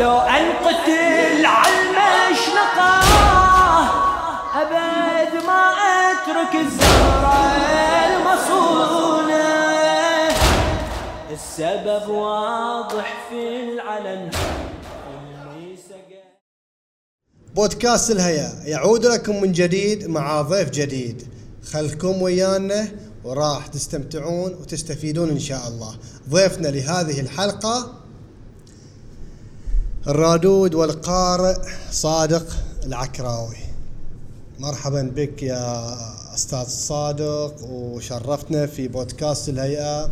لو أنقتل على المشنقة أبد ما أترك الزهرة المصونة. السبب واضح في العلن بودكاست الهيا يعود لكم من جديد مع ضيف جديد. خلكم ويانا وراح تستمتعون وتستفيدون إن شاء الله. ضيفنا لهذه الحلقة الرادود والقارئ صادق العكراوي. مرحبا بك يا أستاذ صادق وشرفتنا في بودكاست الهيئة.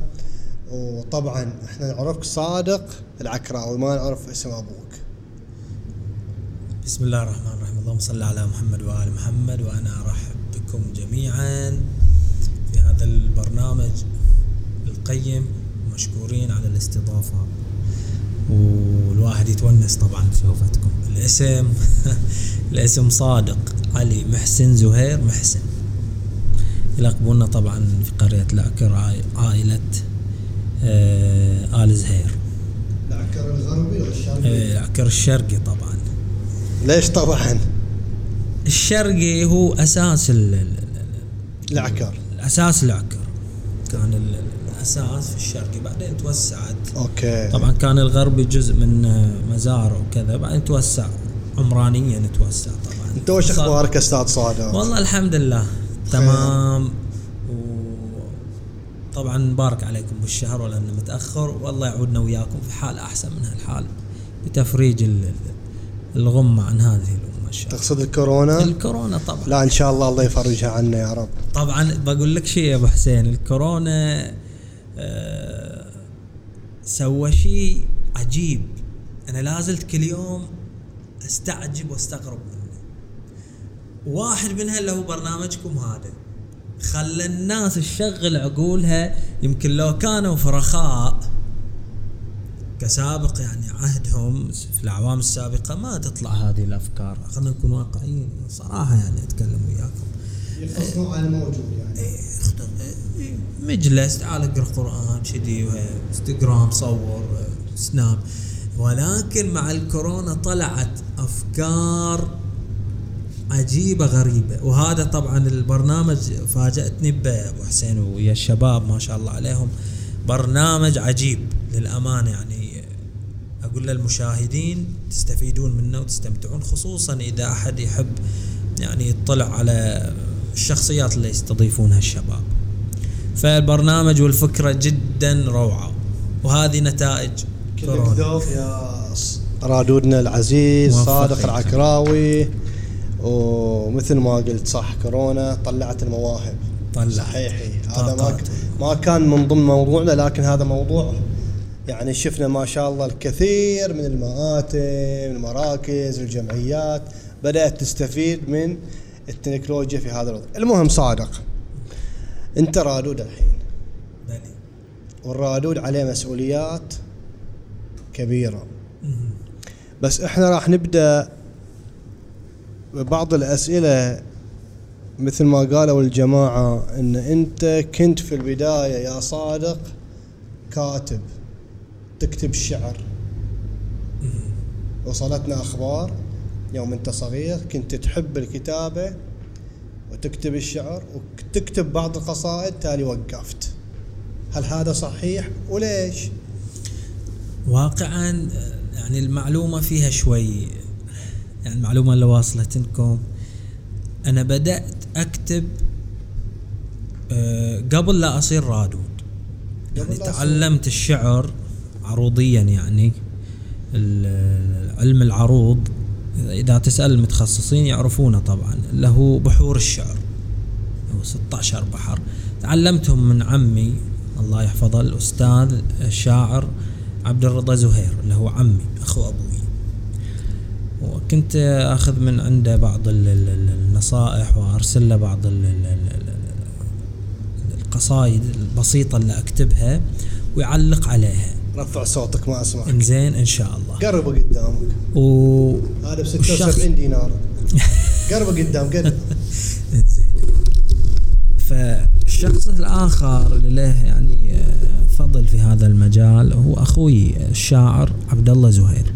وطبعا إحنا نعرفك صادق العكراوي ما نعرف اسم أبوك. بسم الله الرحمن الرحيم. اللهم صل على محمد وآل محمد وأنا أرحب بكم جميعا في هذا البرنامج القيم مشكورين على الاستضافة. والواحد يتونس طبعا بشوفتكم. الاسم الاسم صادق. علي محسن زهير محسن. يلقبونا طبعا في قرية العكر عائ- عائلة آه، آل زهير. العكر الغربي والشرقي العكر الشرقي طبعا. ليش طبعا؟ الشرقي هو ال- العكر الاساس العكر كان الاساس في الشرقي بعدين توسعت. أوكي. طبعا كان الغربي جزء من مزارع وكذا بعدين توسع عمرانيا توسع طبعا. أنت وش أخبارك أستاذ صادق؟ والله الحمد لله تمام. طبعا مبارك عليكم بالشهر ولأنه متأخر. والله يعودنا وياكم في حال أحسن من هالحال بتفريج ال- ال- الغمة عن هذه الأمة إن شاء الله. تقصد الكورونا؟ الكورونا طبعا. لا إن شاء الله الله يفرجها عنا يا رب. طبعا بقول لك شيء يا أبو حسين الكورونا سوى شيء عجيب. أنا لازلت كل يوم أستعجب وأستغرب. منه واحد منها اللي هو برنامجكم هذا. خلى الناس تشغل عقولها يمكن لو كانوا في رخاء كسابق يعني عهدهم في الأعوام السابقة ما تطلع هذه الأفكار. خلينا نكون واقعيين صراحة يعني أتكلم وياكم. يقصدون على الموجود يعني. إيه، مجلس تعال اقرأ قرآن كذي انستغرام صور سناب ولكن مع الكورونا طلعت أفكار عجيبة غريبة. وهذا طبعا البرنامج فاجأتني بابو حسين ويا الشباب ما شاء الله عليهم. برنامج عجيب للامانه يعني. أقول للمشاهدين تستفيدون منه وتستمتعون خصوصا إذا أحد يحب يعني يطلع على الشخصيات اللي يستضيفونها الشباب. فالبرنامج والفكرة جدا روعة. وهذه نتائج كلك ذوق يا رادودنا العزيز صادق العكراوي. ومثل ما قلت صح كورونا طلعت المواهب. طلعت. صحيحي هذا ما ما كان من ضمن موضوعنا لكن هذا موضوع. يعني شفنا ما شاء الله الكثير من المآتم المراكز الجمعيات بدأت تستفيد من التكنولوجيا في هذا الوضع. المهم صادق. انت رادود الحين. بلي والرادود عليه مسؤوليات كبيرة. بس إحنا راح نبدأ ببعض الأسئلة مثل ما قالوا الجماعة إن أنت كنت في البداية يا صادق كاتب تكتب شعر. وصلتنا أخبار يوم أنت صغير كنت تحب الكتابة وتكتب الشعر وتكتب بعض القصائد تالي وقفت هل هذا صحيح وليش؟ واقعا يعني المعلومة فيها شوي يعني المعلومة اللي واصلت لكم أنا بدأت أكتب آه، قبل لا أصير رادود يعني أصير. تعلمت الشعر عروضيا يعني علم العروض إذا تسأل المتخصصين يعرفونه طبعا. هو بحور الشعر. هو 16 بحر. تعلمتهم من عمي الله يحفظه الأستاذ الشاعر عبد الرضا زهير اللي هو عمي أخو أبوي. وكنت أخذ من عنده بعض ال- ال- ال- النصائح وأرسل له بعض ال- ال- ال- ال- القصايد البسيطة اللي أكتبها ويعلق عليها. رفع صوتك ما أسمعك. إنزين إن شاء الله. قربة قدامك. و هذا ب والشخص- 76 دينار. قرب قدام قرب. زين فالشخص الآخر اللي له يعني آه، فضل في هذا المجال هو أخوي الشاعر عبد الله زهير.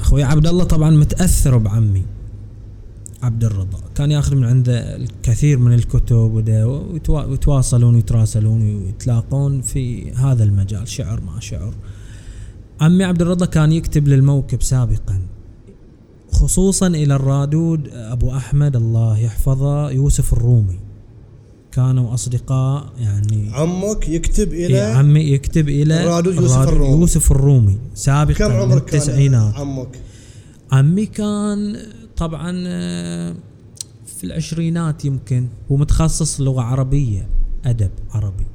أخوي عبد الله طبعا متأثر بعمي. عبد الرضا كان ياخذ من عنده الكثير من الكتب ويتواصلون ويتراسلون ويتلاقون في هذا المجال شعر مع شعر. عمي عبد الرضا كان يكتب للموكب سابقا. خصوصا إلى الرادود أبو أحمد الله يحفظه يوسف الرومي. كانوا أصدقاء يعني عمك يكتب إيه إلى عمي يكتب إلى الرادود يوسف الرومي. يوسف الرومي سابقا كم عمرك كان التسعينات. عمك؟ عمي كان طبعا آه، في العشرينات يمكن هو متخصص لغة عربية أدب عربي.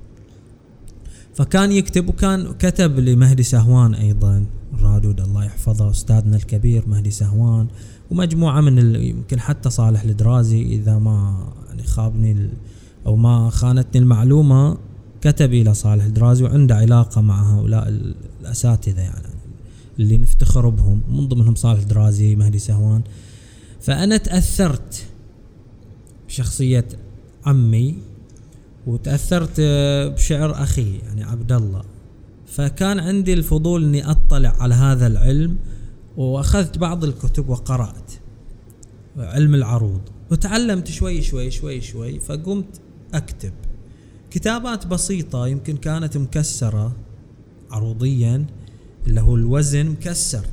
فكان يكتب وكان كتب لمهدي سهوان أيضا الرادود الله يحفظه أستاذنا الكبير مهدي سهوان ومجموعة من يمكن حتى صالح الدرازي إذا ما يعني خابني أو ما خانتني المعلومة كتب إلى صالح الدرازي وعنده علاقة مع هؤلاء ال- الأساتذة يعني اللي نفتخر بهم من ضمنهم صالح درازي مهدي سهوان. فأنا تأثرت بشخصية عمي وتأثرت بشعر أخي يعني عبد الله فكان عندي الفضول إني أطلع على هذا العلم وأخذت بعض الكتب وقرأت علم العروض. وتعلمت شوي شوي شوي شوي فقمت أكتب. كتابات بسيطة يمكن كانت مكسرة عروضيا اللي هو الوزن مكسر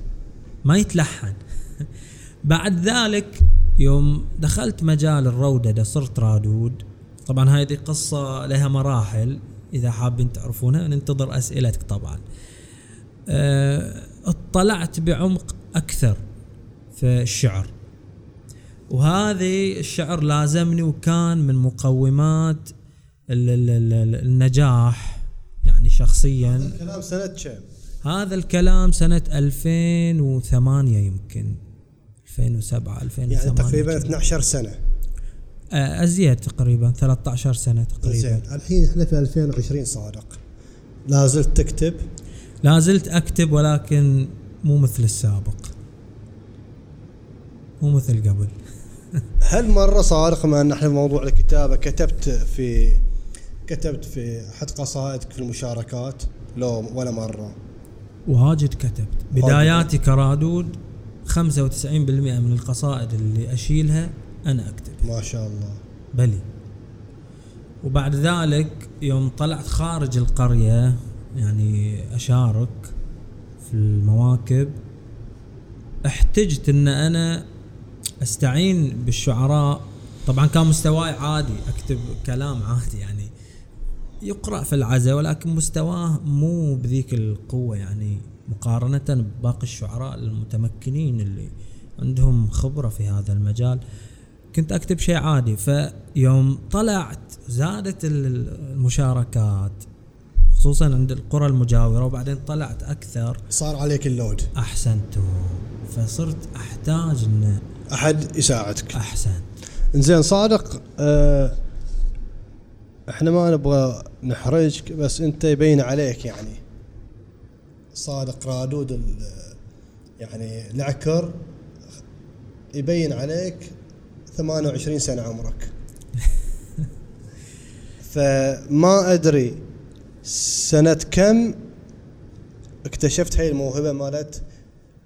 ما يتلحن. بعد ذلك يوم دخلت مجال الروددة صرت رادود طبعا هذه قصة لها مراحل إذا حابين تعرفونها ننتظر أسئلتك طبعا. أه اطلعت بعمق أكثر في الشعر. وهذه الشعر لازمني وكان من مقومات ال- ال- ال- النجاح يعني شخصيا. كلام سنة كم؟ هذا الكلام سنة 2008 يمكن. 2007 2008 يعني تقريبا كذا. 12 سنة. آه، أزيد تقريبا 13 سنة تقريبا. زين الحين إحنا في 2020 صادق. لا زلت تكتب؟ لا زلت أكتب ولكن مو مثل السابق. مو مثل قبل. هل مرة صادق ما إن إحنا في موضوع الكتابة كتبت في كتبت في أحد قصائدك في المشاركات؟ لو ولا مرة. واجد كتبت. بداياتي كرادود 95% من القصائد اللي أشيلها أنا أكتب. ما شاء الله. بلي. وبعد ذلك يوم طلعت خارج القرية يعني أشارك في المواكب احتجت إن أنا أستعين بالشعراء. طبعا كان مستواي عادي أكتب كلام عادي يعني يقرأ في العزاء ولكن مستواه مو بذيك القوة يعني مقارنة بباقي الشعراء المتمكنين اللي عندهم خبرة في هذا المجال. كنت أكتب شيء عادي فيوم طلعت زادت ال- المشاركات خصوصا عند القرى المجاورة وبعدين طلعت أكثر صار عليك اللود. احسنتم فصرت أحتاج إن أحد يساعدك. أحسن. زين صادق آه إحنا ما نبغى نحرجك بس أنت يبين عليك يعني. صادق رادود ال- يعني العكر يبين عليك 28 سنة عمرك. فما أدري سنة كم اكتشفت هاي الموهبة مالت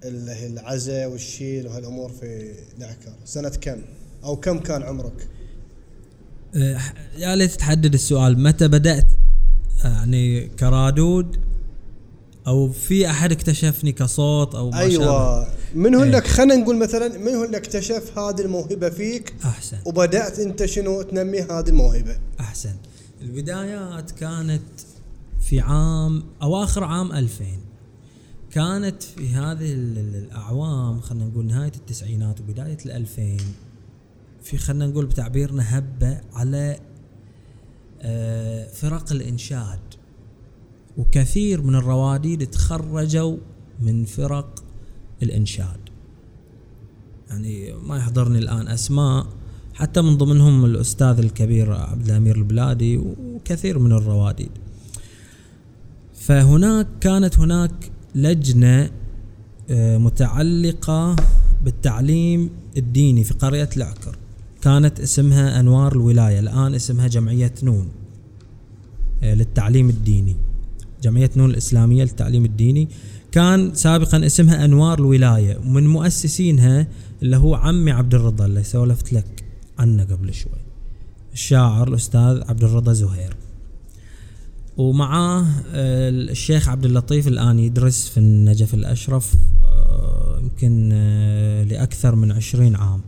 اللي هي العزة والشيل وهالأمور في العكر. سنة كم؟ أو كم كان عمرك؟ أه، يا ليت تحدد السؤال. متى بدأت يعني كرادود أو في أحد اكتشفني كصوت أو ما أيوه. من هو إيه. لك خلينا نقول مثلا من هو اللي اكتشف هذه الموهبة فيك أحسن. وبدأت أنت شنو تنمي هذه الموهبة؟ أحسن. البدايات كانت في عام أواخر عام 2000 كانت في هذه ال- ال- الأعوام خلينا نقول نهاية التسعينات وبداية ال2000 في خلينا نقول بتعبيرنا هبة على آه، فرق الإنشاد. وكثير من الرواديد تخرجوا من فرق الإنشاد. يعني ما يحضرني الآن أسماء حتى من ضمنهم الأستاذ الكبير عبد الأمير البلادي وكثير من الرواديد فهناك كانت هناك لجنة آه، متعلقة بالتعليم الديني في قرية العكر كانت اسمها أنوار الولاية الآن اسمها جمعية نون آه، للتعليم الديني. جمعية نون الإسلامية للتعليم الديني كان سابقا اسمها أنوار الولاية ومن مؤسسينها اللي هو عمي عبد الرضا اللي سولفت لك عنه قبل شوي. الشاعر الأستاذ عبد الرضا زهير. ومعاه آه، الشيخ عبد اللطيف الآن يدرس في النجف الأشرف آه، يمكن آه، لأكثر من عشرين عام.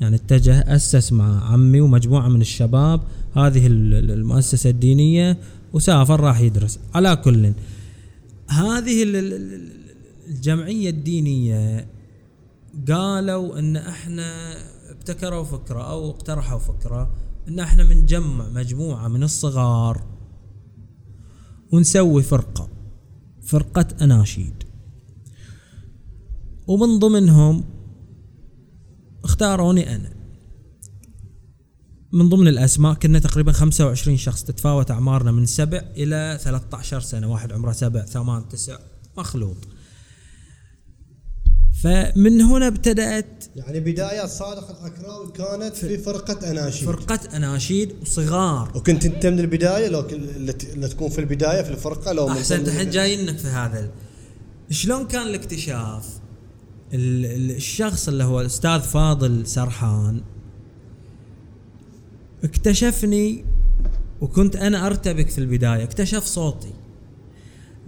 يعني اتجه أسس مع عمي ومجموعة من الشباب هذه ال- ال- المؤسسة الدينية وسافر راح يدرس. على كل. هذه ال- ال- ال- الجمعية الدينية قالوا إن إحنا ابتكروا فكرة أو اقترحوا فكرة إن إحنا بنجمع مجموعة من الصغار ونسوي فرقة فرقة أناشيد. ومن ضمنهم اختاروني أنا. من ضمن الأسماء كنا تقريبا 25 شخص تتفاوت أعمارنا من سبع إلى 13 سنة. واحد عمره سبع ثمان تسع مخلوط. فمن هنا ابتدأت يعني بدايات صادق العكراوي كانت في فرقة أناشيد. فرقة أناشيد وصغار. وكنت أنت من البداية؟ لو اللي تكون في البداية في الفرقة لو أحسنت الحين جايينك في هذا شلون كان الاكتشاف؟ ال- ال- الشخص اللي هو الأستاذ فاضل سرحان اكتشفني وكنت أنا أرتبك في البداية اكتشف صوتي.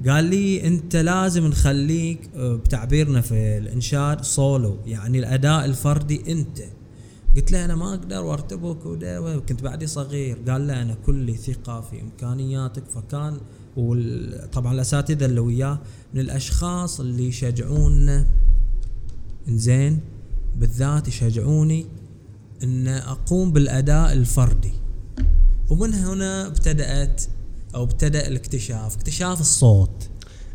قال لي أنت لازم نخليك آه، بتعبيرنا في الإنشاد سولو يعني الأداء الفردي أنت. قلت له أنا ما أقدر وأرتبك وده كنت بعدي صغير. قال لا أنا كلي ثقة في إمكانياتك فكان وال- طبعا الأساتذة اللي وياه من الأشخاص اللي يشجعونا. إنزين بالذات يشجعوني إن أقوم بالأداء الفردي. ومن هنا ابتدأت أو ابتدأ الاكتشاف اكتشاف الصوت.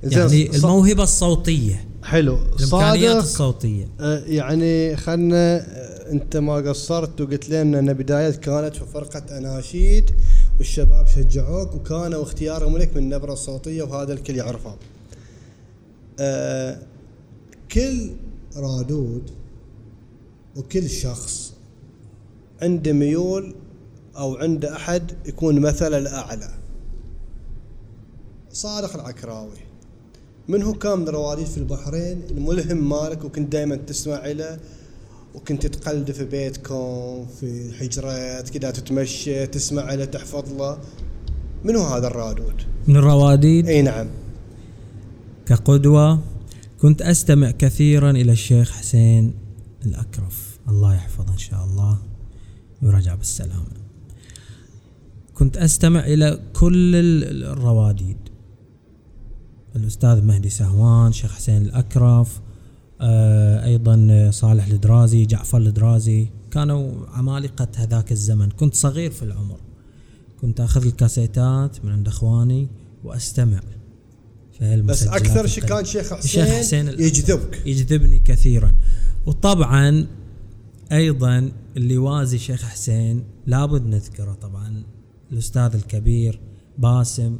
يعني الموهبة الصوتية. حلو. الإمكانيات الصوتية. آه، يعني خلنا آه، أنت ما قصرت وقلت لنا إن بداية كانت في فرقة أناشيد والشباب شجعوك وكانوا اختيارهم لك من النبرة الصوتية وهذا الكل يعرفه. آه، كل رادود وكل شخص عنده ميول أو عنده أحد يكون مثله الأعلى. صادق العكراوي. من هو كان من رواديد في البحرين؟ الملهم مالك وكنت دائما تسمع له وكنت تقلده في بيتكم في حجرات كذا تتمشى تسمع له تحفظ له من هو هذا الرادود؟ من الرواديد إي نعم. كقدوة كنت أستمع كثيرا إلى الشيخ حسين الأكرف. الله يحفظه إن شاء الله. ويرجع بالسلامة كنت أستمع إلى كل ال- الرواديد. الأستاذ مهدي سهوان شيخ حسين الأكرف آه أيضا صالح الدرازي جعفر الدرازي. كانوا عمالقة هذاك الزمن. كنت صغير في العمر. كنت أخذ الكاسيتات من عند أخواني وأستمع في بس أكثر شيء. كان شيخ حسين, الشيخ حسين. يجذبك. يجذبني كثيرا. وطبعا أيضا اللي يوازي شيخ حسين لابد نذكره طبعا الأستاذ الكبير باسم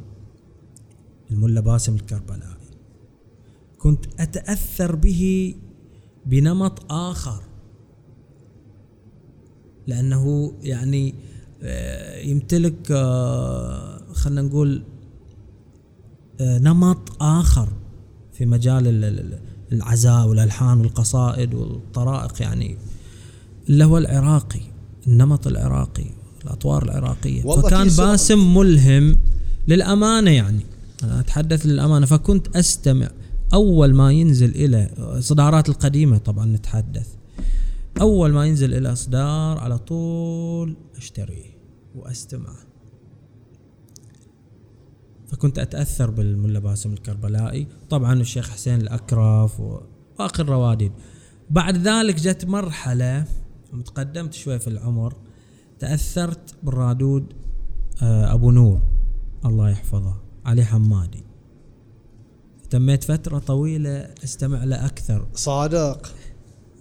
الملا باسم الكربلائي. كنت أتأثر به بنمط آخر. لأنه يعني آه، يمتلك آه، خلينا نقول آه، نمط آخر في مجال ال- ال- العزاء والألحان والقصائد والطرائق يعني. اللي هو العراقي النمط العراقي الأطوار العراقية. فكان باسم ملهم للأمانة يعني. أنا أتحدث للأمانة فكنت أستمع. أول ما ينزل إلى اصدارات القديمة طبعا نتحدث. أول ما ينزل إلى اصدار على طول اشتريه واستمعه فكنت أتأثر بالملا باسم الكربلائي. طبعا الشيخ حسين الأكرف وباقي الرواديد بعد ذلك جت مرحلة وتقدمت شوي في العمر تأثرت بالرادود آه، أبو نور الله يحفظه علي حمادي. تميت فترة طويلة أستمع له أكثر. صادق.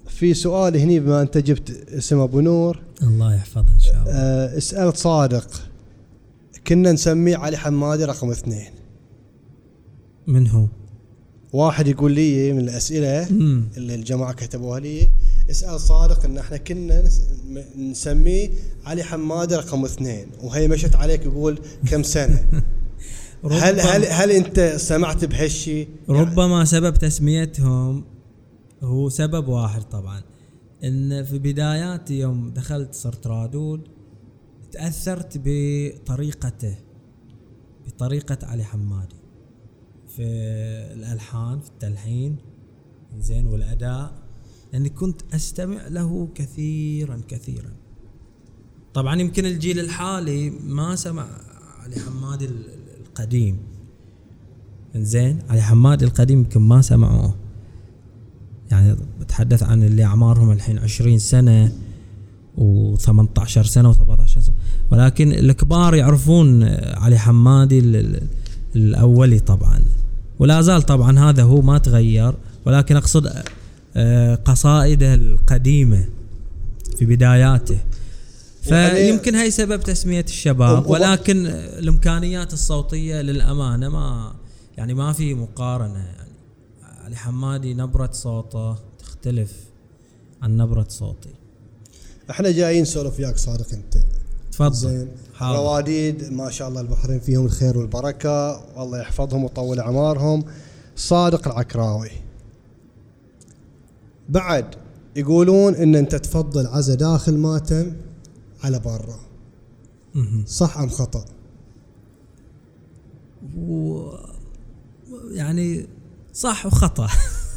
في سؤال هني بما أنت جبت اسم أبو نور. الله يحفظه إن شاء الله. آه، اسال صادق. كنا نسميه علي حمادي رقم اثنين. من هو؟ واحد يقول لي من الأسئلة مم. اللي الجماعة كتبوها لي. اسأل صادق إن إحنا كنا نسميه علي حماده رقم اثنين وهي مشت عليك يقول كم سنة؟ هل هل هل أنت سمعت بهالشيء؟ ربما سبب تسميتهم هو سبب واحد طبعا إن في بداياتي يوم دخلت صرت رادود تأثرت بطريقته بطريقة علي حمادي في الألحان في التلحين زين والأداء. لأني كنت أستمع له كثيرا كثيرا. طبعا يمكن الجيل الحالي ما سمع علي حمادي ال- ال- القديم. زين علي حماد القديم يمكن ما سمعوه. يعني بتحدث عن اللي أعمارهم الحين 20 سنة و18 سنة و17 سنة. ولكن الكبار يعرفون علي حمادي ال- ال- الأولي طبعا. ولا زال طبعا هذا هو ما تغير. ولكن أقصد قصائده القديمة في بداياته. يعني- فيمكن هي سبب تسمية الشباب ولكن الإمكانيات الصوتية للأمانة ما يعني ما في مقارنة. يعني علي حمادي نبرة صوته تختلف عن نبرة صوتي. إحنا جايين نسولف وياك صادق انت. تفضل. زين. رواديد ما شاء الله البحرين فيهم الخير والبركة. والله يحفظهم ويطول أعمارهم. صادق العكراوي. بعد يقولون إن أنت تفضل عزا داخل ماتم على برا. صح أم خطأ؟ و يعني صح وخطأ.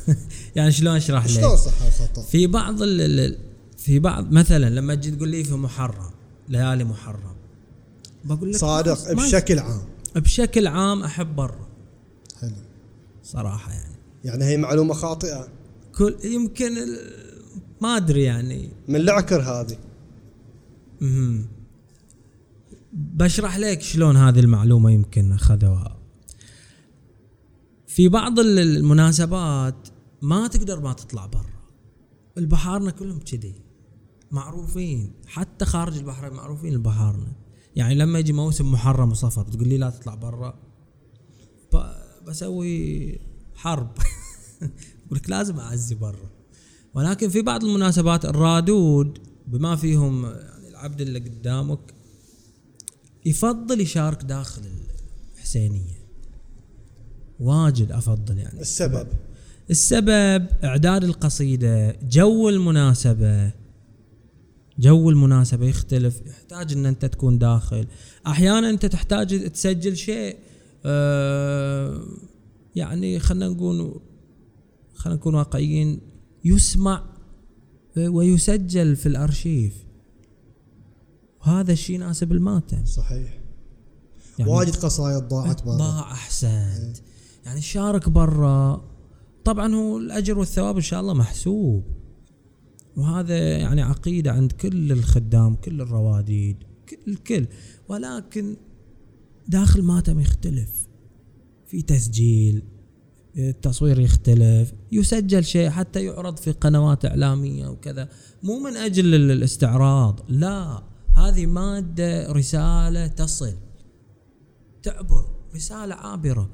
يعني شلون أشرح شلون لك صح أو خطأ؟ في بعض ال في بعض مثلا لما تجي تقول لي في محرم ليالي محرم بقول لك صادق بشكل عام. بشكل عام أحب برا. حلو. صراحة يعني. يعني هي معلومة خاطئة. كل يمكن ال- ما أدري يعني. من العكر هذه. مهم. بشرح لك شلون هذه المعلومة يمكن أخذوها. في بعض ال- المناسبات ما تقدر ما تطلع برا. البحارنا كلهم كذي معروفين. حتى خارج البحر معروفين البحارنا. يعني لما يجي موسم محرم وصفر تقول لي لا تطلع برا. بسوي حرب. أقول لك لازم أعزي برا. ولكن في بعض المناسبات الرادود بما فيهم يعني العبد اللي قدامك يفضل يشارك داخل الحسينية. واجد أفضل يعني. السبب. السبب إعداد القصيدة جو المناسبة. جو المناسبة يختلف يحتاج إن أنت تكون داخل. أحيانا أنت تحتاج تسجل شيء آه يعني خلينا نقول خلينا نكون واقعيين يسمع ويسجل في الأرشيف. وهذا الشيء يناسب الماتم. صحيح. يعني واجد قصايد ضاعت برا. ضاع أحسنت. يعني شارك برا. طبعا هو الأجر والثواب إن شاء الله محسوب. وهذا يعني عقيدة عند كل الخدام كل الرواديد كل الكل ولكن داخل ماتم يختلف. في تسجيل التصوير يختلف يسجل شيء حتى يعرض في قنوات إعلامية وكذا. مو من ال- الاستعراض لا هذه مادة رسالة تصل. تعبر رسالة عابرة.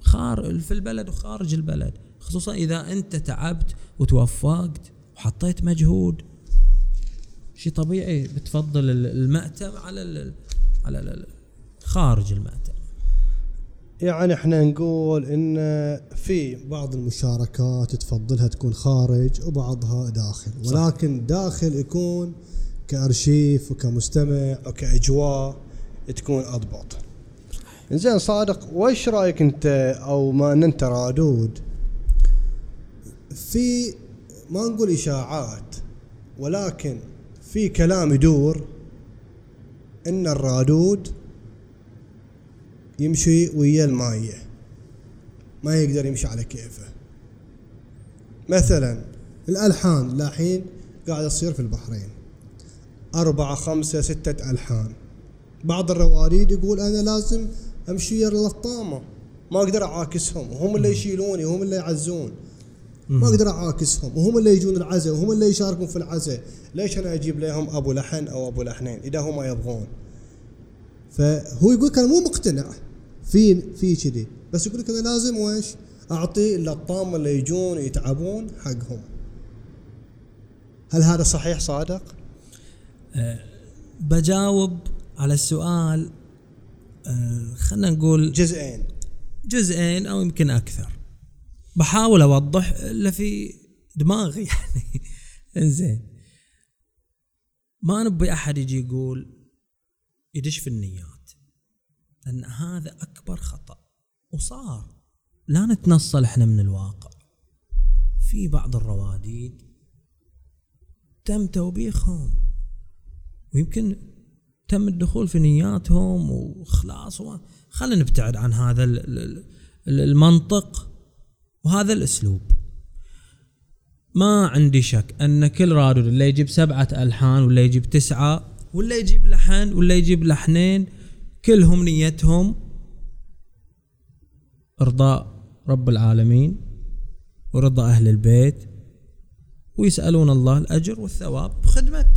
خار في البلد وخارج البلد. خصوصا إذا أنت تعبت وتوفقت وحطيت مجهود. شيء طبيعي بتفضل ال- المأتم على على خارج المأتم. يعني إحنا نقول إن في بعض المشاركات تفضلها تكون خارج وبعضها داخل. ولكن داخل يكون كأرشيف وكمستمع وكأجواء تكون أضبط. زين صادق وش رأيك أنت أو ما ان أنت رادود؟ في ما نقول إشاعات ولكن في كلام يدور إن الرادود يمشي ويا المايه ما يقدر يمشي على كيفه. مثلا الألحان. لاحين قاعد تصير في البحرين. أربعة خمسة ستة ألحان. بعض الرواريد يقول أنا لازم أمشي ويا اللطامة ما أقدر أعاكسهم. وهم اللي يشيلوني وهم اللي يعزون. ما أقدر أعاكسهم. وهم اللي يجون العزاء وهم اللي يشاركون في العزاء. ليش أنا أجيب لهم أبو لحن أو أبو لحنين إذا هم يبغون؟ فهو يقول لك أنا مو مقتنع. في في كذي. بس يقول لك أنا لازم ويش أعطي للطامه اللي يجون يتعبون حقهم. هل هذا صحيح صادق؟ بجاوب على السؤال آه، خلينا نقول جزئين. جزئين أو يمكن أكثر. بحاول أوضح اللي في دماغي يعني. إنزين. ما نبي أحد يجي يقول يدش في النيات. لأن هذا أكبر خطأ. وصار. لا نتنصل إحنا من الواقع. في بعض الرواديد تم توبيخهم. ويمكن تم الدخول في نياتهم وخلاص خلينا نبتعد عن هذا ال- ال- ال- المنطق وهذا الأسلوب. ما عندي شك أن كل رادود اللي يجيب سبعة ألحان ولا يجيب تسعة ولا يجيب لحن ولا يجيب لحنين كلهم نيتهم ارضاء رب العالمين ورضا أهل البيت ويسألون الله الأجر والثواب بخدمة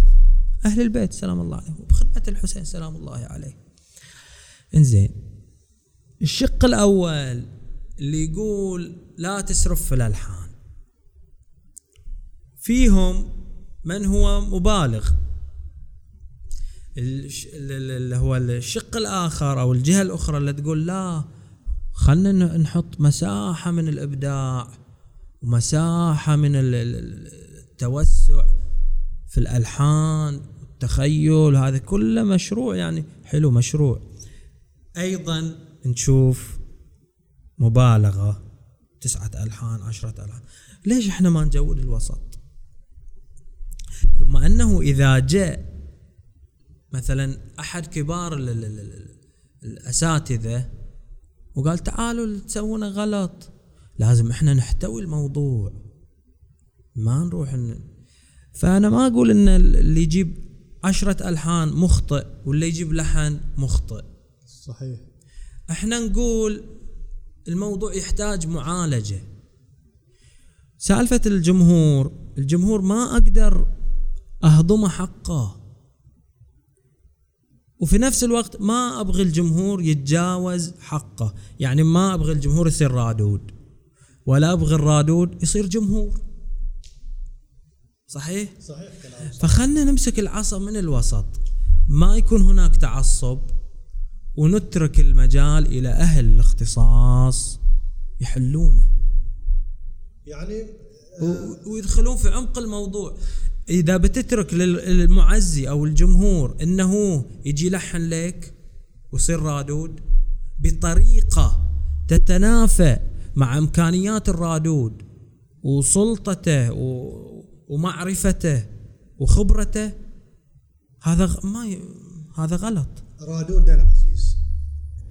أهل البيت. سلام الله عليهم وبخدمه الحسين سلام الله عليه. إنزين الشق الأول اللي يقول لا تسرف في الألحان. فيهم من هو مبالغ. اللي هو الشق الآخر أو الجهة الأخرى اللي تقول لا خلنا نحط مساحة من الإبداع ومساحة من ال- ال- ال- التوسع في الألحان والتخيل هذا كله مشروع يعني حلو مشروع. أيضا نشوف مبالغة تسعة ألحان عشرة ألحان. ليش إحنا ما نجود الوسط؟ ثم أنه إذا جاء مثلا أحد كبار ال ال ال ال الأساتذة وقال تعالوا تسوونه غلط. لازم إحنا نحتوي الموضوع. ما نروح ن... فأنا ما أقول إن اللي يجيب عشرة ألحان مخطئ واللي يجيب لحن مخطئ. صحيح. إحنا نقول الموضوع يحتاج معالجة. سالفة الجمهور الجمهور ما أقدر اهضمه حقه. وفي نفس الوقت ما أبغي الجمهور يتجاوز حقه. يعني ما أبغي الجمهور يصير رادود. ولا أبغي الرادود يصير جمهور. صحيح؟ صحيح كلام فخلنا نمسك العصا من الوسط. ما يكون هناك تعصب ونترك المجال إلى أهل الاختصاص يحلونه. يعني و- ويدخلون في عمق الموضوع. إذا بتترك لل- للمعزي أو الجمهور إنه يجي يلحن لك ويصير رادود بطريقة تتنافى مع إمكانيات الرادود وسلطته ومعرفته وخبرته هذا ما ي... هذا غلط. رادودنا العزيز.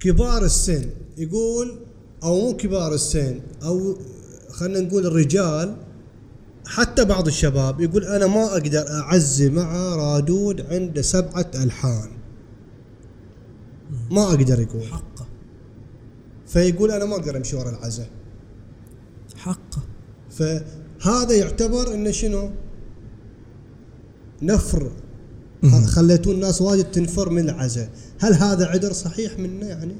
كبار السن يقول أو مو كبار السن أو خلينا نقول الرجال حتى بعض الشباب يقول أنا ما أقدر أعزي مع رادود عنده سبعة ألحان. ما أقدر يقول. حقه. فيقول أنا ما أقدر أمشي ورا العزة حقه. فهذا يعتبر انه شنو؟ نفر. خليتوا الناس واجد تنفر من العزة هل هذا عذر صحيح منه يعني؟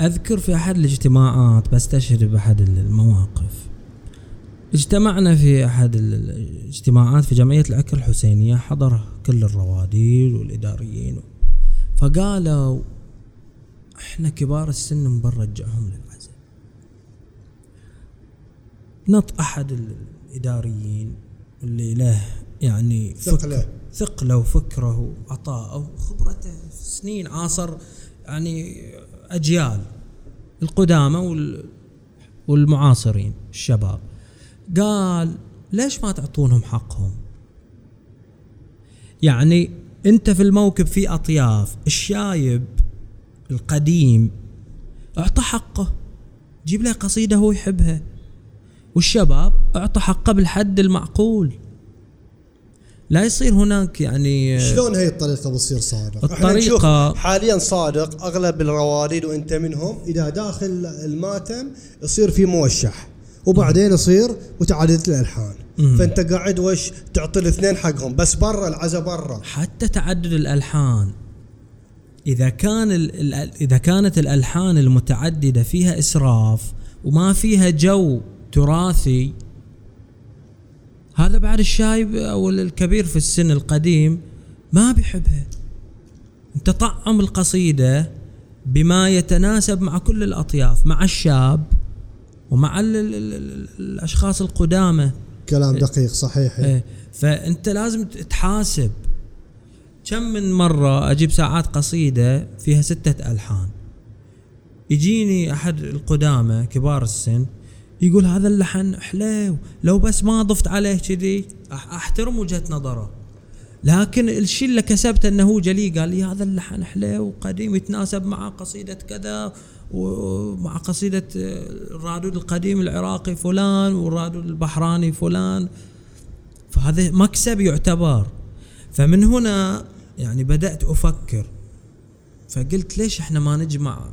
أذكر في أحد الاجتماعات بستشهد بأحد المواقف. اجتمعنا في أحد ال- الاجتماعات في جمعية العكر الحسينية حضر كل الرواديل والإداريين. فقالوا إحنا كبار السن نرجعهم للعزاء. نط أحد الإداريين اللي له يعني ثقله. ثقله وفكره وعطاءه وخبرته سنين عاصر يعني أجيال القدامى وال والمعاصرين الشباب. قال ليش ما تعطونهم حقهم؟ يعني أنت في الموكب في أطياف الشايب القديم أعطى حقه جيب له قصيدة هو يحبها. والشباب أعطى حقه بالحد المعقول. لا يصير هناك يعني شلون هي الطريقة بتصير صادق؟ نشوف حاليا صادق أغلب الرواديد وإنت منهم إذا داخل الماتم يصير في موشح. وبعدين يصير متعدده الالحان فانت قاعد وش تعطي الاثنين حقهم بس برا العزا برا. حتى تعدد الألحان. إذا كان إذا كانت الألحان المتعددة فيها إسراف وما فيها جو تراثي هذا بعد الشايب أو الكبير في السن القديم ما بيحبها. انت طعم القصيدة بما يتناسب مع كل الأطياف مع الشاب ومع ال ال ال ال الأشخاص القدامى. كلام دقيق صحيح. إيه. فأنت لازم تحاسب. كم من مرة أجيب ساعات قصيدة فيها ستة ألحان؟ يجيني أحد القدامى كبار السن يقول هذا اللحن حلو لو بس ما ضفت عليه كذي أحترم وجهة نظره. لكن الشيء اللي كسبته إنه هو جلي قال لي هذا اللحن حلو وقديم يتناسب مع قصيدة كذا. ومع قصيدة آه، الرادود القديم العراقي فلان والرادود البحراني فلان فهذا مكسب يعتبر. فمن هنا يعني بدأت أفكر فقلت ليش إحنا ما نجمع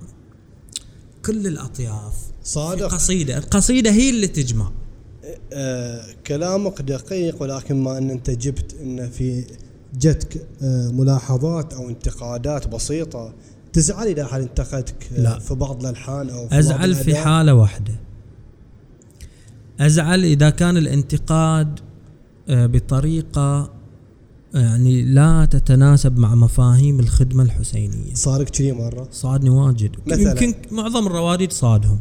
كل الأطياف في صادق. قصيدة؟ القصيدة هي اللي تجمع. آه كلامك دقيق ولكن ما إن أنت جبت إن في جتك آه ملاحظات أو انتقادات بسيطة تزعل إذا احد انتقدك آه لا. في بعض الألحان أو في بعض ازعل في؟ حالة واحدة. أزعل إذا كان الانتقاد آه، بطريقة يعني لا تتناسب مع مفاهيم الخدمة الحسينية. صارك كذي مرة؟ صادني واجد. مثلاً؟ يمكن معظم الرواديد صادهم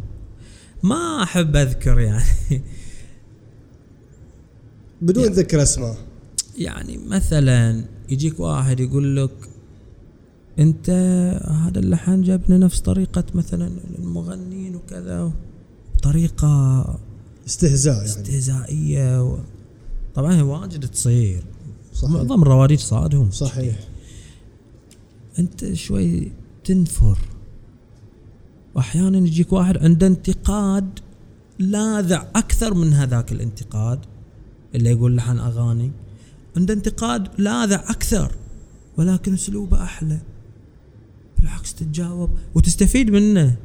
ما أحب أذكر يعني. بدون ذكر أسماء. يعني مثلا يجيك واحد يقول لك انت هذا اللحن جابنا نفس طريقة مثلا المغنين وكذا طريقة استهزاء يعني. استهزائية و... طبعا هي واجد تصير. صحيح. معظم الرواديد صادهم. صحيح. انت شوي تنفر. واحيانا يجيك واحد عنده انتقاد لاذع أكثر من هذاك الانتقاد اللي يقول لحن أغاني. عنده انتقاد لاذع أكثر ولكن أسلوبه أحلى. بالعكس تتجاوب وتستفيد منه.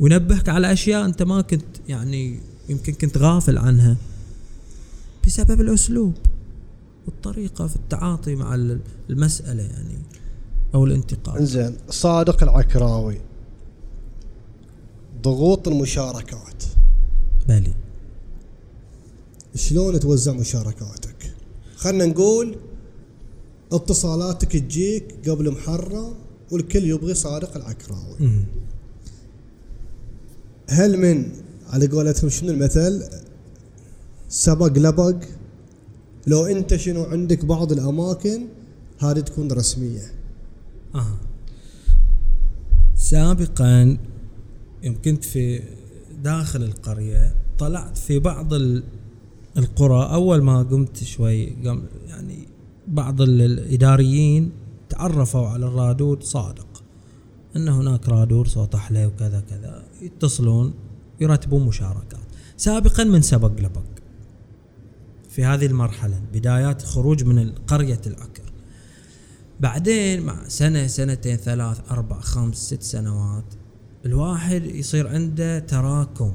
وينبهك على أشياء أنت ما كنت يعني يمكن كنت غافل عنها. بسبب الأسلوب والطريقة في التعاطي مع ال- المسألة يعني أو الانتقاد. إنزين صادق العكراوي. ضغوط المشاركات. بلي. شلون توزع مشاركاتك؟ خلنا نقول اتصالاتك تجيك قبل محرم والكل يبغي صادق العكراوي. هل من على قولتهم شنو المثل؟ سبق لبق. لو انت شنو عندك بعض الاماكن هذه تكون رسمية. آه. سابقا يوم كنت في داخل القرية طلعت في بعض ال- القرى. أول ما قمت شوي قم يعني بعض ال- الإداريين تعرفوا على الرادود صادق. أن هناك رادود صوت حلي وكذا كذا. يتصلون يرتبون مشاركات. سابقا من سبق لبق. في هذه المرحلة بدايات خروج من قرية العكر بعدين مع سنة سنتين ثلاث أربع خمس ست سنوات الواحد يصير عنده تراكم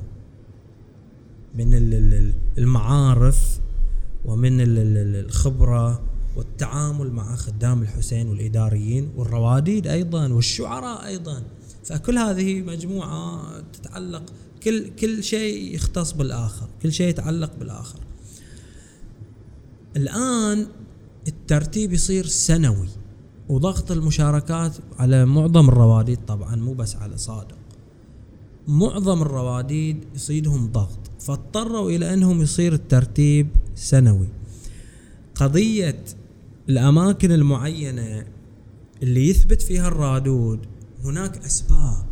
من ال- ال- ال- المعارف ومن ال- ال- ال- الخبرة والتعامل مع خدام الحسين والإداريين والرواديد أيضا والشعراء أيضا. فكل هذه مجموعة تتعلق كل كل شيء يختص بالآخر كل شيء يتعلق بالآخر. الآن الترتيب يصير سنوي وضغط المشاركات على معظم الرواديد طبعا مو بس على صادق. معظم الرواديد يصيدهم ضغط فاضطروا إلى أنهم يصير الترتيب سنوي. قضية الأماكن المعينة اللي يثبت فيها الرادود هناك أسباب.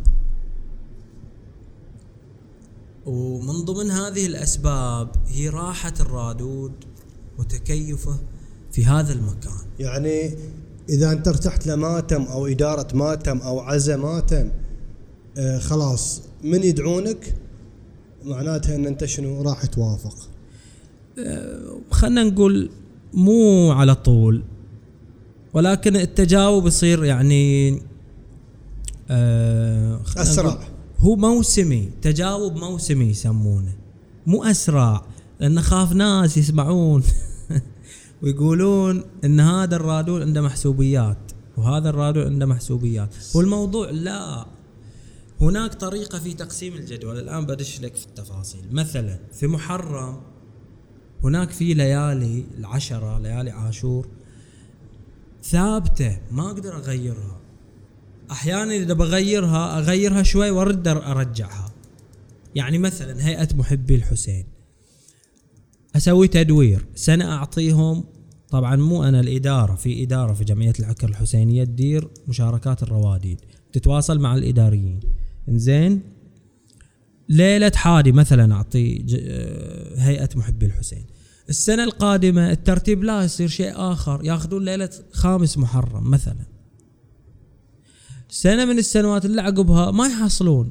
ومن ضمن هذه الأسباب هي راحة الرادود وتكيفه في هذا المكان. يعني إذا أنت ارتحت لماتم أو إدارة ماتم أو عزا ماتم آه خلاص من يدعونك؟ معناتها إن أنت شنو؟ راح توافق. خلينا نقول مو على طول. ولكن التجاوب يصير يعني آه. نقول هو موسمي تجاوب موسمي يسمونه. مو أسرع لأن خاف ناس يسمعون. ويقولون إن هذا الرادول عنده محسوبيات وهذا الرادول عنده محسوبيات. والموضوع لا. هناك طريقة في تقسيم الجدول. الآن بدش لك في التفاصيل. مثلا في محرم هناك في ليالي العشرة ليالي عاشور ثابتة ما أقدر أغيرها. أحيانا إذا بغيرها أغيرها شوي وأرد أرجعها. يعني مثلا هيئة محبي الحسين. أسوي تدوير سنة أعطيهم طبعا مو أنا الإدارة في إدارة في جمعية العكر الحسينية تدير مشاركات الرواديد تتواصل مع الإداريين. إنزين؟ ليلة حادي مثلا أعطي ج- آه، هيئة محبي الحسين. السنة القادمة الترتيب لا يصير شيء آخر. ياخذون ليلة خامس محرم مثلا. سنة من السنوات اللي عقبها ما يحصلون.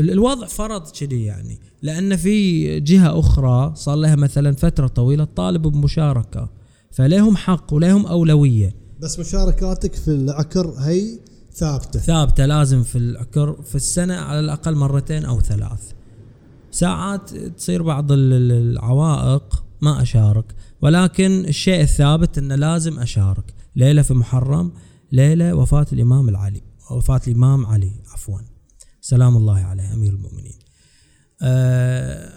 ال- الوضع فرض كذي يعني. لأن في جهة أخرى صار لها مثلا فترة طويلة تطالب بمشاركة. فلهم حق ولهم أولوية. بس مشاركاتك في العكر هي ثابتة. ثابتة لازم في العكر في السنة على الأقل مرتين أو ثلاث. ساعات تصير بعض ال- ال- العوائق ما أشارك ولكن الشيء الثابت أنه لازم أشارك. ليلة في محرم ليلة وفاة الإمام العلي وفاة الإمام علي عفوا. سلام الله عليه أمير المؤمنين. أه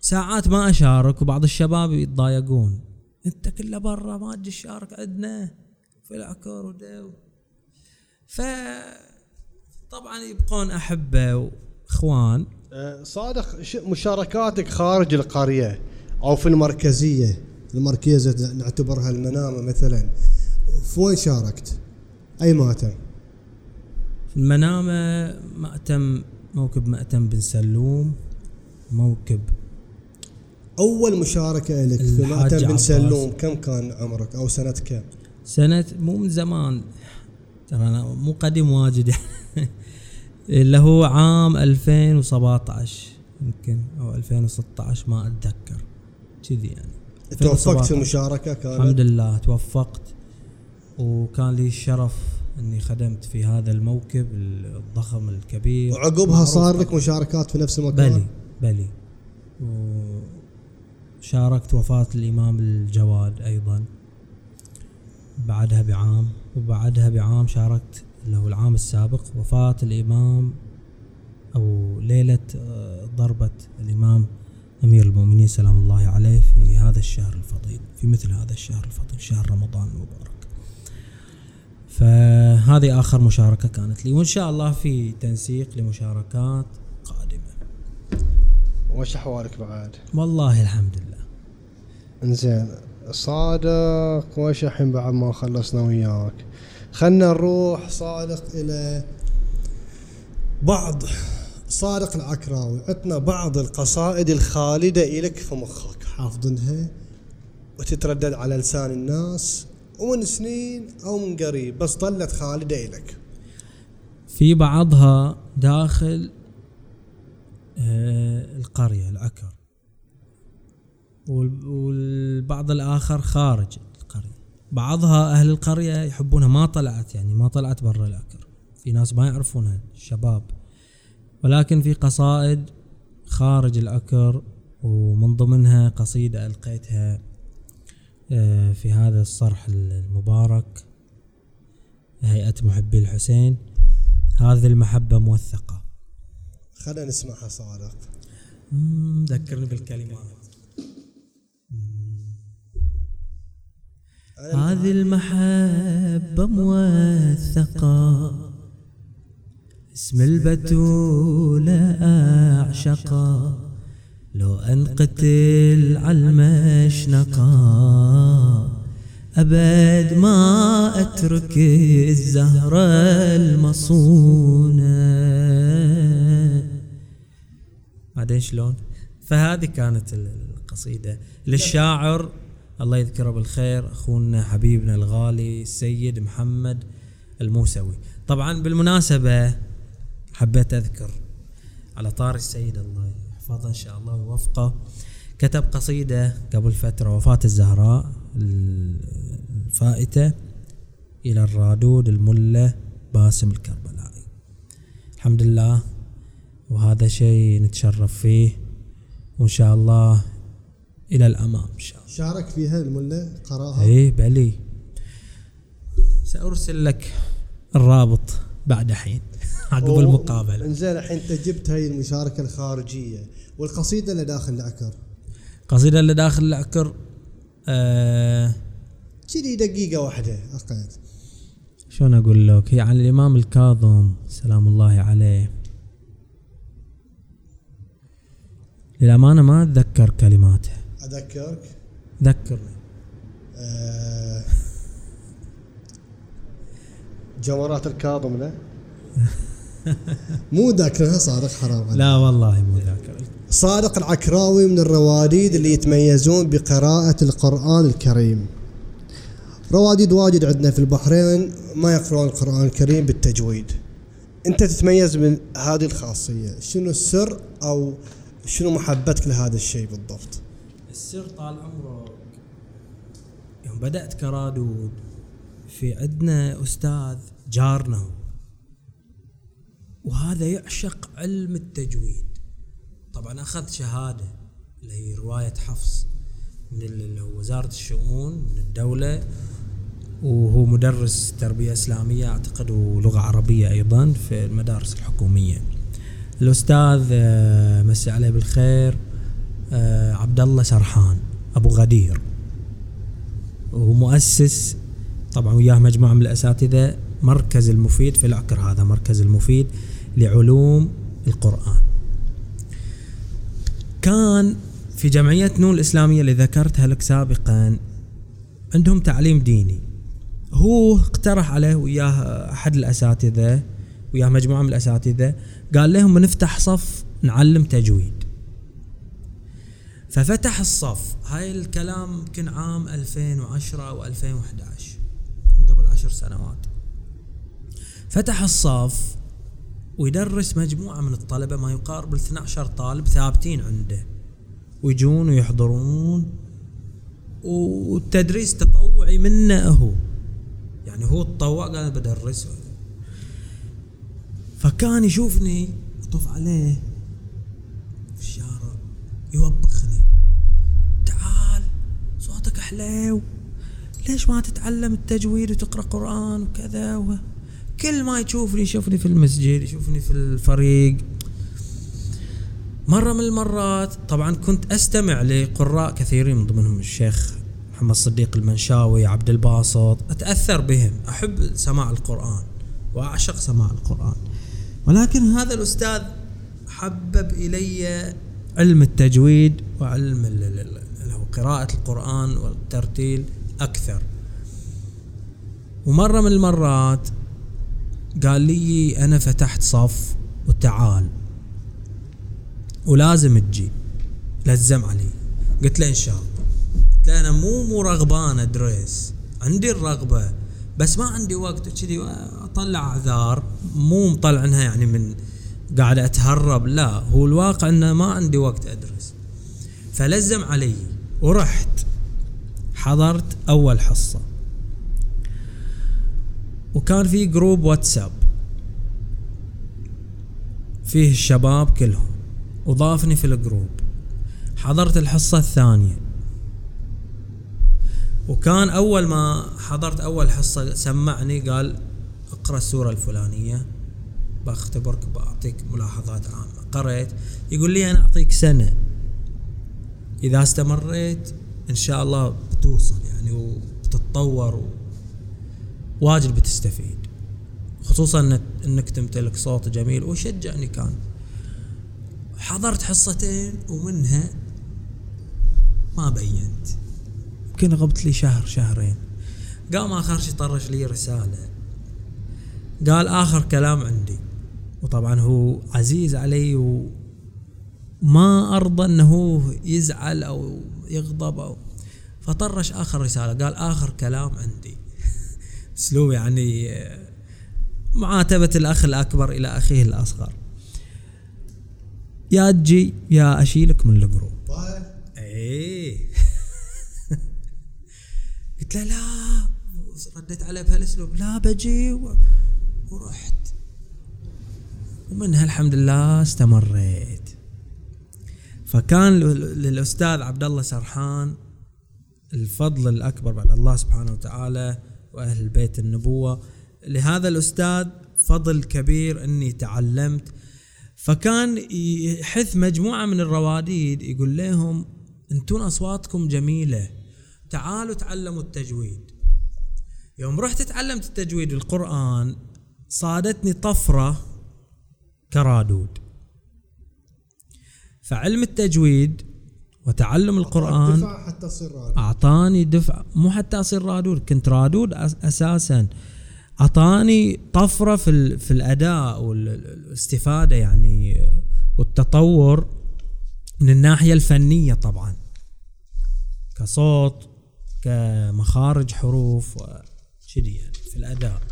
ساعات ما أشارك وبعض الشباب يتضايقون. أنت كله برا ما تجي تشارك عندنا في العكر ودو ف طبعا يبقون أحبة وإخوان أه، صادق مشاركاتك خارج القرية أو في المركزية المركزه نعتبرها المنامة مثلا في وين شاركت؟ أي مأتم في المنامة مأتم موكب مأتم بن سلوم موكب أول مشاركة لك في مأتم بن. سلوم كم كان عمرك أو سنة كم؟ سنة مو من زمان ترى أنا مو قديم واجد. اللي هو عام 2017 يمكن أو 2016 ما أتذكر. كذي يعني. توفقت في 2017. المشاركه الحمد كانت؟ لله توفقت. وكان لي الشرف إني خدمت في هذا الموكب الضخم الكبير. وعقبها صار لك. مشاركات في نفس المكان؟ بلي بلي. وشاركت وفاة الإمام الجواد أيضا. بعدها بعام وبعدها بعام شاركت اللي هو العام السابق وفاة الإمام أو ليلة آه، ضربة الإمام أمير المؤمنين سلام الله عليه في هذا الشهر الفضيل في مثل هذا الشهر الفضيل شهر رمضان المبارك. فهذه آخر مشاركة كانت لي وإن شاء الله في تنسيق لمشاركات قادمة. وش أحوالك بعد؟ والله الحمد لله. إنزين. صادق وش الحين بعد ما خلصنا وياك. خلنا نروح صادق إلى بعض صادق العكراوي. عطنا بعض القصائد الخالدة إلك في مخك. حافظنها؟ وتتردد على لسان الناس ومن سنين أو من قريب بس ظلت خالدة إلك في بعضها داخل آه، القرية العكر. والبعض الآخر خارج القرية. بعضها أهل القرية يحبونها. ما طلعت يعني ما طلعت برا العكر في ناس ما يعرفونها الشباب. ولكن في قصائد خارج العكر ومن ضمنها قصيدة ألقيتها آه، في هذا الصرح المبارك هيئة محبي الحسين. هذه المحبة موثقة. خلنا نسمعها صادق. ذكرني بالكلمات. هذه المحبة موثقة. اسم البتولة أعشقا. لو أنقتل على المشنقة أبد ما أترك الزهرة المصونة بعدين شلون؟ فهذه كانت ال- القصيدة. للشاعر الله يذكره بالخير أخونا حبيبنا الغالي السيد محمد الموسوي. طبعا بالمناسبة حبيت أذكر على طار السيد الله يحفظه إن شاء الله ويوفقه كتب قصيدة قبل فترة وفاة الزهراء الفائتة إلى الرادود الملة باسم الكربلائي. الحمد لله وهذا شيء نتشرف فيه وإن شاء الله إلى الأمام إن شاء الله. شارك فيها الملا قراها؟ اي بلي سأرسل لك الرابط بعد حين عقب المقابلة. انزين الحين انت جبت هاي المشاركة الخارجية والقصيدة اللي داخل العكر قصيدة اللي داخل العكر آه كذي دقيقة واحدة أقل شلون أقول لك؟ هي عن الإمام الكاظم سلام الله عليه. للأمانة ما أتذكر كلماتها اذكرك ذكرني آه، جمرات الكاظم لا؟ مو ذاكرها صادق حرام عليك. لا والله مو ذاكر. صادق العكراوي من الرواديد اللي يتميزون بقراءة القرآن الكريم. رواديد واجد عندنا في البحرين ما يقرؤون القرآن الكريم بالتجويد. انت تتميز من هذه الخاصية. شنو السر أو شنو محبتك لهذا الشيء بالضبط؟ السر طال عمرك. يوم بدأت كرادود في عندنا أستاذ جارنا. وهذا يعشق علم التجويد. طبعا أخذ شهادة اللي هي رواية حفص من وزارة الشؤون من الدولة وهو مدرس تربية إسلامية أعتقد ولغة عربية أيضا في المدارس الحكومية. الأستاذ آه، مسي عليه بالخير. عبد الله سرحان أبو غدير. وهو مؤسس طبعا وياه مجموعة من الأساتذة مركز المفيد في العكر هذا مركز المفيد لعلوم القرآن. كان في جمعية نون الإسلامية اللي ذكرتها لك سابقا عندهم تعليم ديني. هو اقترح عليه وياه أحد الأساتذة وياه مجموعة من الأساتذة قال لهم بنفتح صف نعلم تجويد. ففتح الصف. هاي الكلام يمكن عام 2010 أو 2011 من قبل عشر سنوات. فتح الصف ويدرس مجموعة من الطلبة ما يقارب ال 12 طالب ثابتين عنده. ويجون ويحضرون والتدريس تطوعي منه هو. يعني هو تطوع قال بدرس فكان يشوفني أطوف عليه في الشارع يوبخني حليو ليش ما تتعلم التجويد وتقرأ قرآن وكذا؟ و... كل ما يشوفني يشوفني في المسجد يشوفني في الفريق. مرة من المرات طبعا كنت أستمع لقراء كثيرين من ضمنهم الشيخ محمد صديق المنشاوي عبد الباسط. أتأثر بهم أحب سماع القرآن وأعشق سماع القرآن. ولكن هذا الأستاذ حبب إلي علم التجويد وعلم قراءة القرآن والترتيل أكثر. ومرة من المرات قال لي أنا فتحت صف وتعال. ولازم تجي لزم علي. قلت له إن شاء الله. قلت له أنا مو مو رغبان أدرس عندي الرغبة بس ما عندي وقت. وكذي أطلع أعذار. مو مطلعنها يعني من قاعد أتهرب لا. هو الواقع أنه ما عندي وقت أدرس فلزم علي ورحت حضرت أول حصة. وكان في جروب واتساب فيه الشباب كلهم وضافني في الجروب حضرت الحصة الثانية. وكان أول ما حضرت أول حصة سمعني قال اقرأ السورة الفلانية بختبرك بعطيك ملاحظات عامة. قريت. يقول لي أنا أعطيك سنة. إذا استمريت إن شاء الله بتوصل يعني وبتتطور و... واجد بتستفيد. خصوصا إنك تمتلك صوت جميل وشجعني كان. حضرت حصتين ومنها ما بينت. يمكن غبت لي شهر شهرين. قام آخر شي طرش لي رسالة. قال آخر كلام عندي. وطبعا هو عزيز علي وما أرضى أنه هو يزعل أو يغضب أو فطرش آخر رسالة قال آخر كلام عندي. أسلوب يعني آه، معاتبة الأخ الأكبر إلى أخيه الأصغر. يا تجي يا أشيلك من الجروب. إيه. قلت له لا. رديت عليه بهالأسلوب. لا بجي و... ورحت. ومنها الحمد لله استمريت. فكان للأستاذ عبد الله سرحان الفضل الأكبر بعد الله سبحانه وتعالى وأهل بيت النبوة. لهذا الأستاذ فضل كبير إني تعلمت. فكان يحث مجموعة من الرواديد يقول لهم أنتم أصواتكم جميلة. تعالوا تعلموا التجويد. يوم رحت تعلمت التجويد القران صادتني طفرة كرادود. فعلم التجويد وتعلم القرآن حتى تصير رادود. أعطاني دفع. مو حتى اصير رادود كنت رادود أساسا. أعطاني طفرة في ال- في الأداء والاستفادة يعني والتطور من الناحية الفنية طبعا. كصوت كمخارج حروف وشذي يعني في الأداء.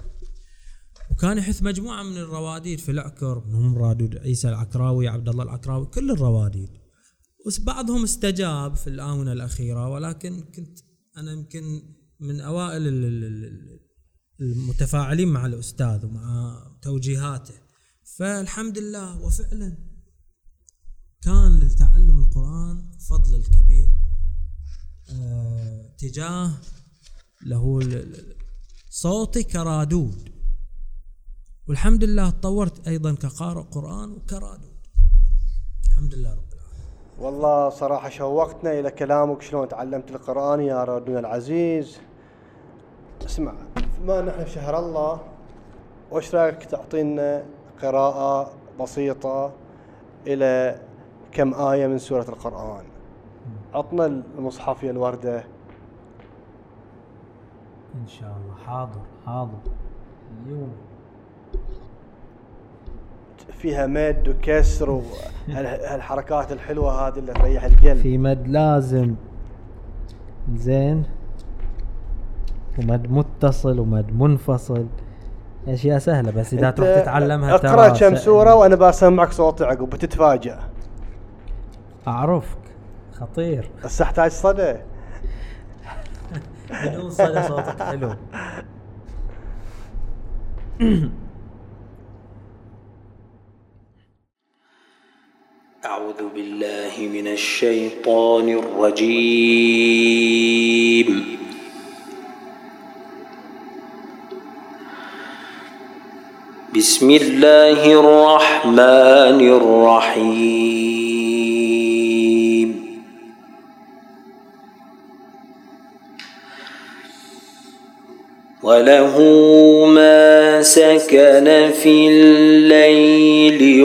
وكان يحث مجموعة من الرواديد في العكر منهم رادود عيسى العكراوي عبد الله العكراوي كل الرواديد. بس بعضهم استجاب في الآونة الأخيرة ولكن كنت أنا يمكن من ال- المتفاعلين مع الأستاذ ومع توجيهاته. فالحمد لله وفعلا كان لتعلم القرآن فضل الكبير. آه تجاه له صوتي كرادود والحمد لله تطورت أيضا كقارئ قرآن وكرادود الحمد لله رب العالمين. والله صراحة شوقتنا إلى كلامك شلون تعلمت القرآن يا رادون العزيز. اسمع ما نحن في شهر الله وش رأيك تعطينا قراءة بسيطة إلى كم آية من سورة القرآن؟ عطنا المصحف يا الوردة. إن شاء الله. حاضر حاضر. اليوم. فيها مد وكسر وهالحركات الحلوة هذه اللي تريح القلب. في مد لازم. زين. ومد متصل ومد منفصل. أشياء سهلة بس إذا تروح تتعلمها اقرأ ترى كم س- سورة وأنا بسمعك صوتي عقب بتتفاجأ أعرفك. خطير. بس احتاج صدى. بدون صدى صوتك حلو. أعوذ بالله من الشيطان الرجيم. بسم الله الرحمن الرحيم. وله ما سكن في الليل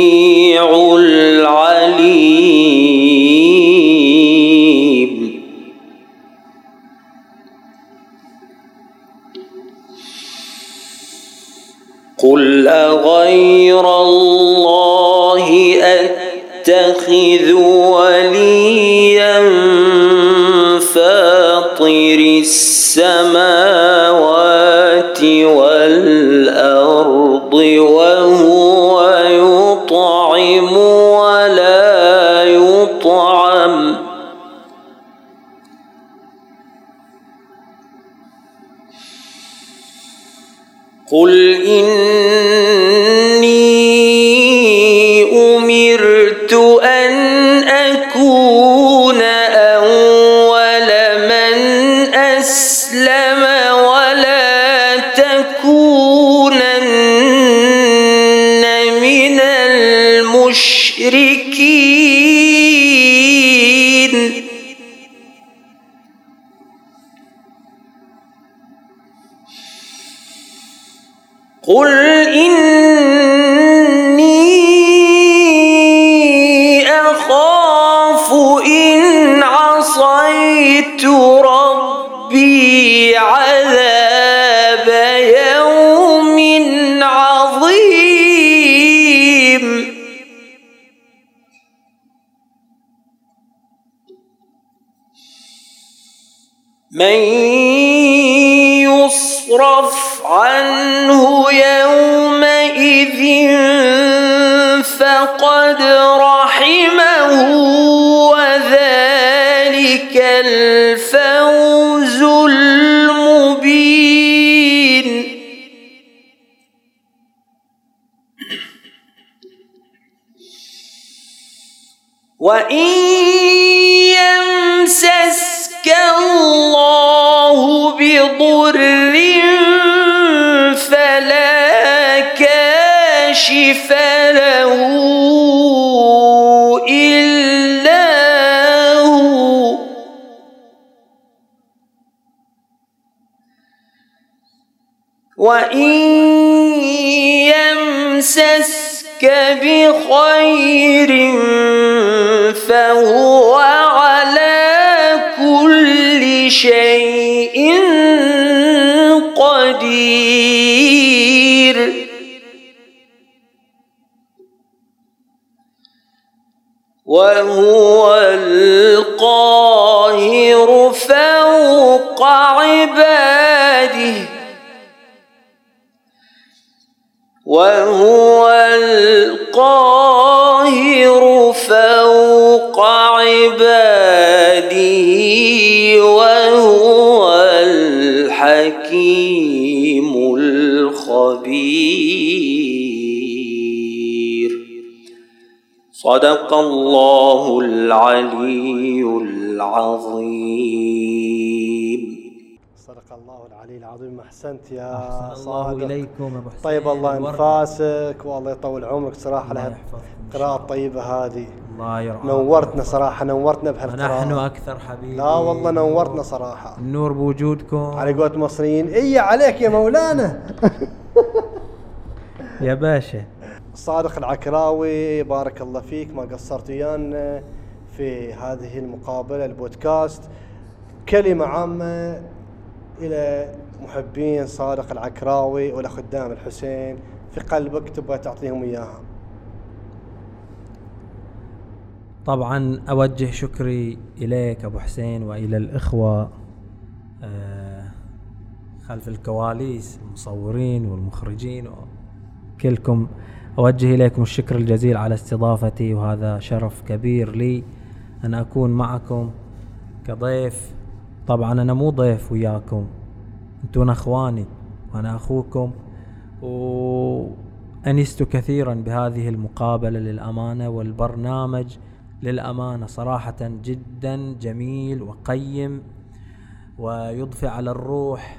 من يصرف عنه يومئذ صدق الله العلي العظيم. صدق الله العلي العظيم. أحسنت يا أحسن الله صادق. إليكم أبو حسين. طيب الله. أنفاسك. والله يطول عمرك صراحة. الله لها القراءة الطيبة هذه. الله يرعاك. نورتنا صراحة. نورتنا ونحن بهالقراءة أكثر حبيبي لا والله نورتنا صراحة. النور بوجودكم. على قولة المصريين. إي عليك يا مولانا. يا باشا. صادق العكراوي بارك الله فيك ما قصرت ويانا في هذه المقابلة البودكاست. كلمة عامة إلى محبين صادق العكراوي والخدام الحسين. في قلبك تبغى تعطيهم إياها. طبعا أوجه شكري إليك أبو حسين وإلى الإخوة آه، خلف الكواليس المصورين والمخرجين كلكم أوجه إليكم الشكر الجزيل على استضافتي وهذا شرف كبير لي أن أكون معكم كضيف. طبعا أنا مو ضيف وياكم أنتون أخواني وأنا أخوكم وأنست كثيرا بهذه المقابلة للأمانة والبرنامج للأمانة. صراحة جدا جميل وقيم ويضفي على الروح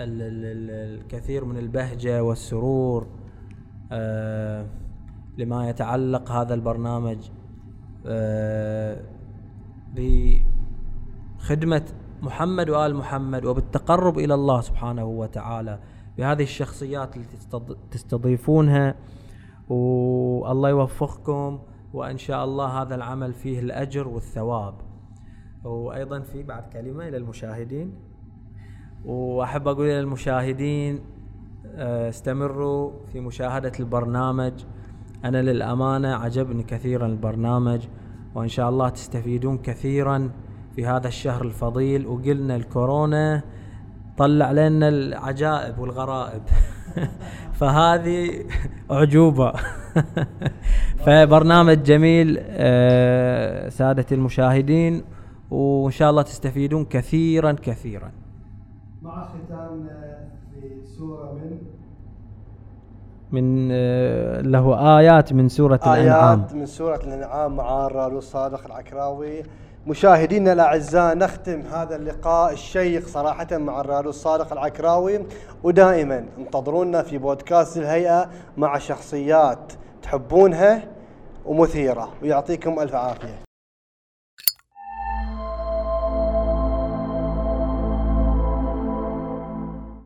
ال- ال- ال- الكثير من البهجة والسرور. لما يتعلق هذا البرنامج آه، بخدمة محمد وآل محمد وبالتقرب إلى الله سبحانه وتعالى بهذه الشخصيات التي تستض- تستضيفونها. والله يوفقكم وإن شاء الله هذا العمل فيه الأجر والثواب. وأيضا في بعد كلمة إلى المشاهدين. وأحب أقول للمشاهدين آه، استمروا في مشاهدة البرنامج. أنا للأمانة عجبني كثيرا البرنامج وإن شاء الله تستفيدون كثيرا في هذا الشهر الفضيل. وقلنا الكورونا طلع لنا العجائب والغرائب. فهذه أعجوبة. فبرنامج جميل آه، سادة المشاهدين وإن شاء الله تستفيدون كثيرا كثيرا. مع ختام من من آه، له آيات من سورة الأنعام. آيات من سورة الأنعام مع الرالو الصادق العكراوي. مشاهدينا الأعزاء نختم هذا اللقاء الشيق صراحة مع الرالو الصادق العكراوي. ودائما انتظرونا في بودكاست الهيئة مع شخصيات تحبونها ومثيرة. ويعطيكم ألف عافية.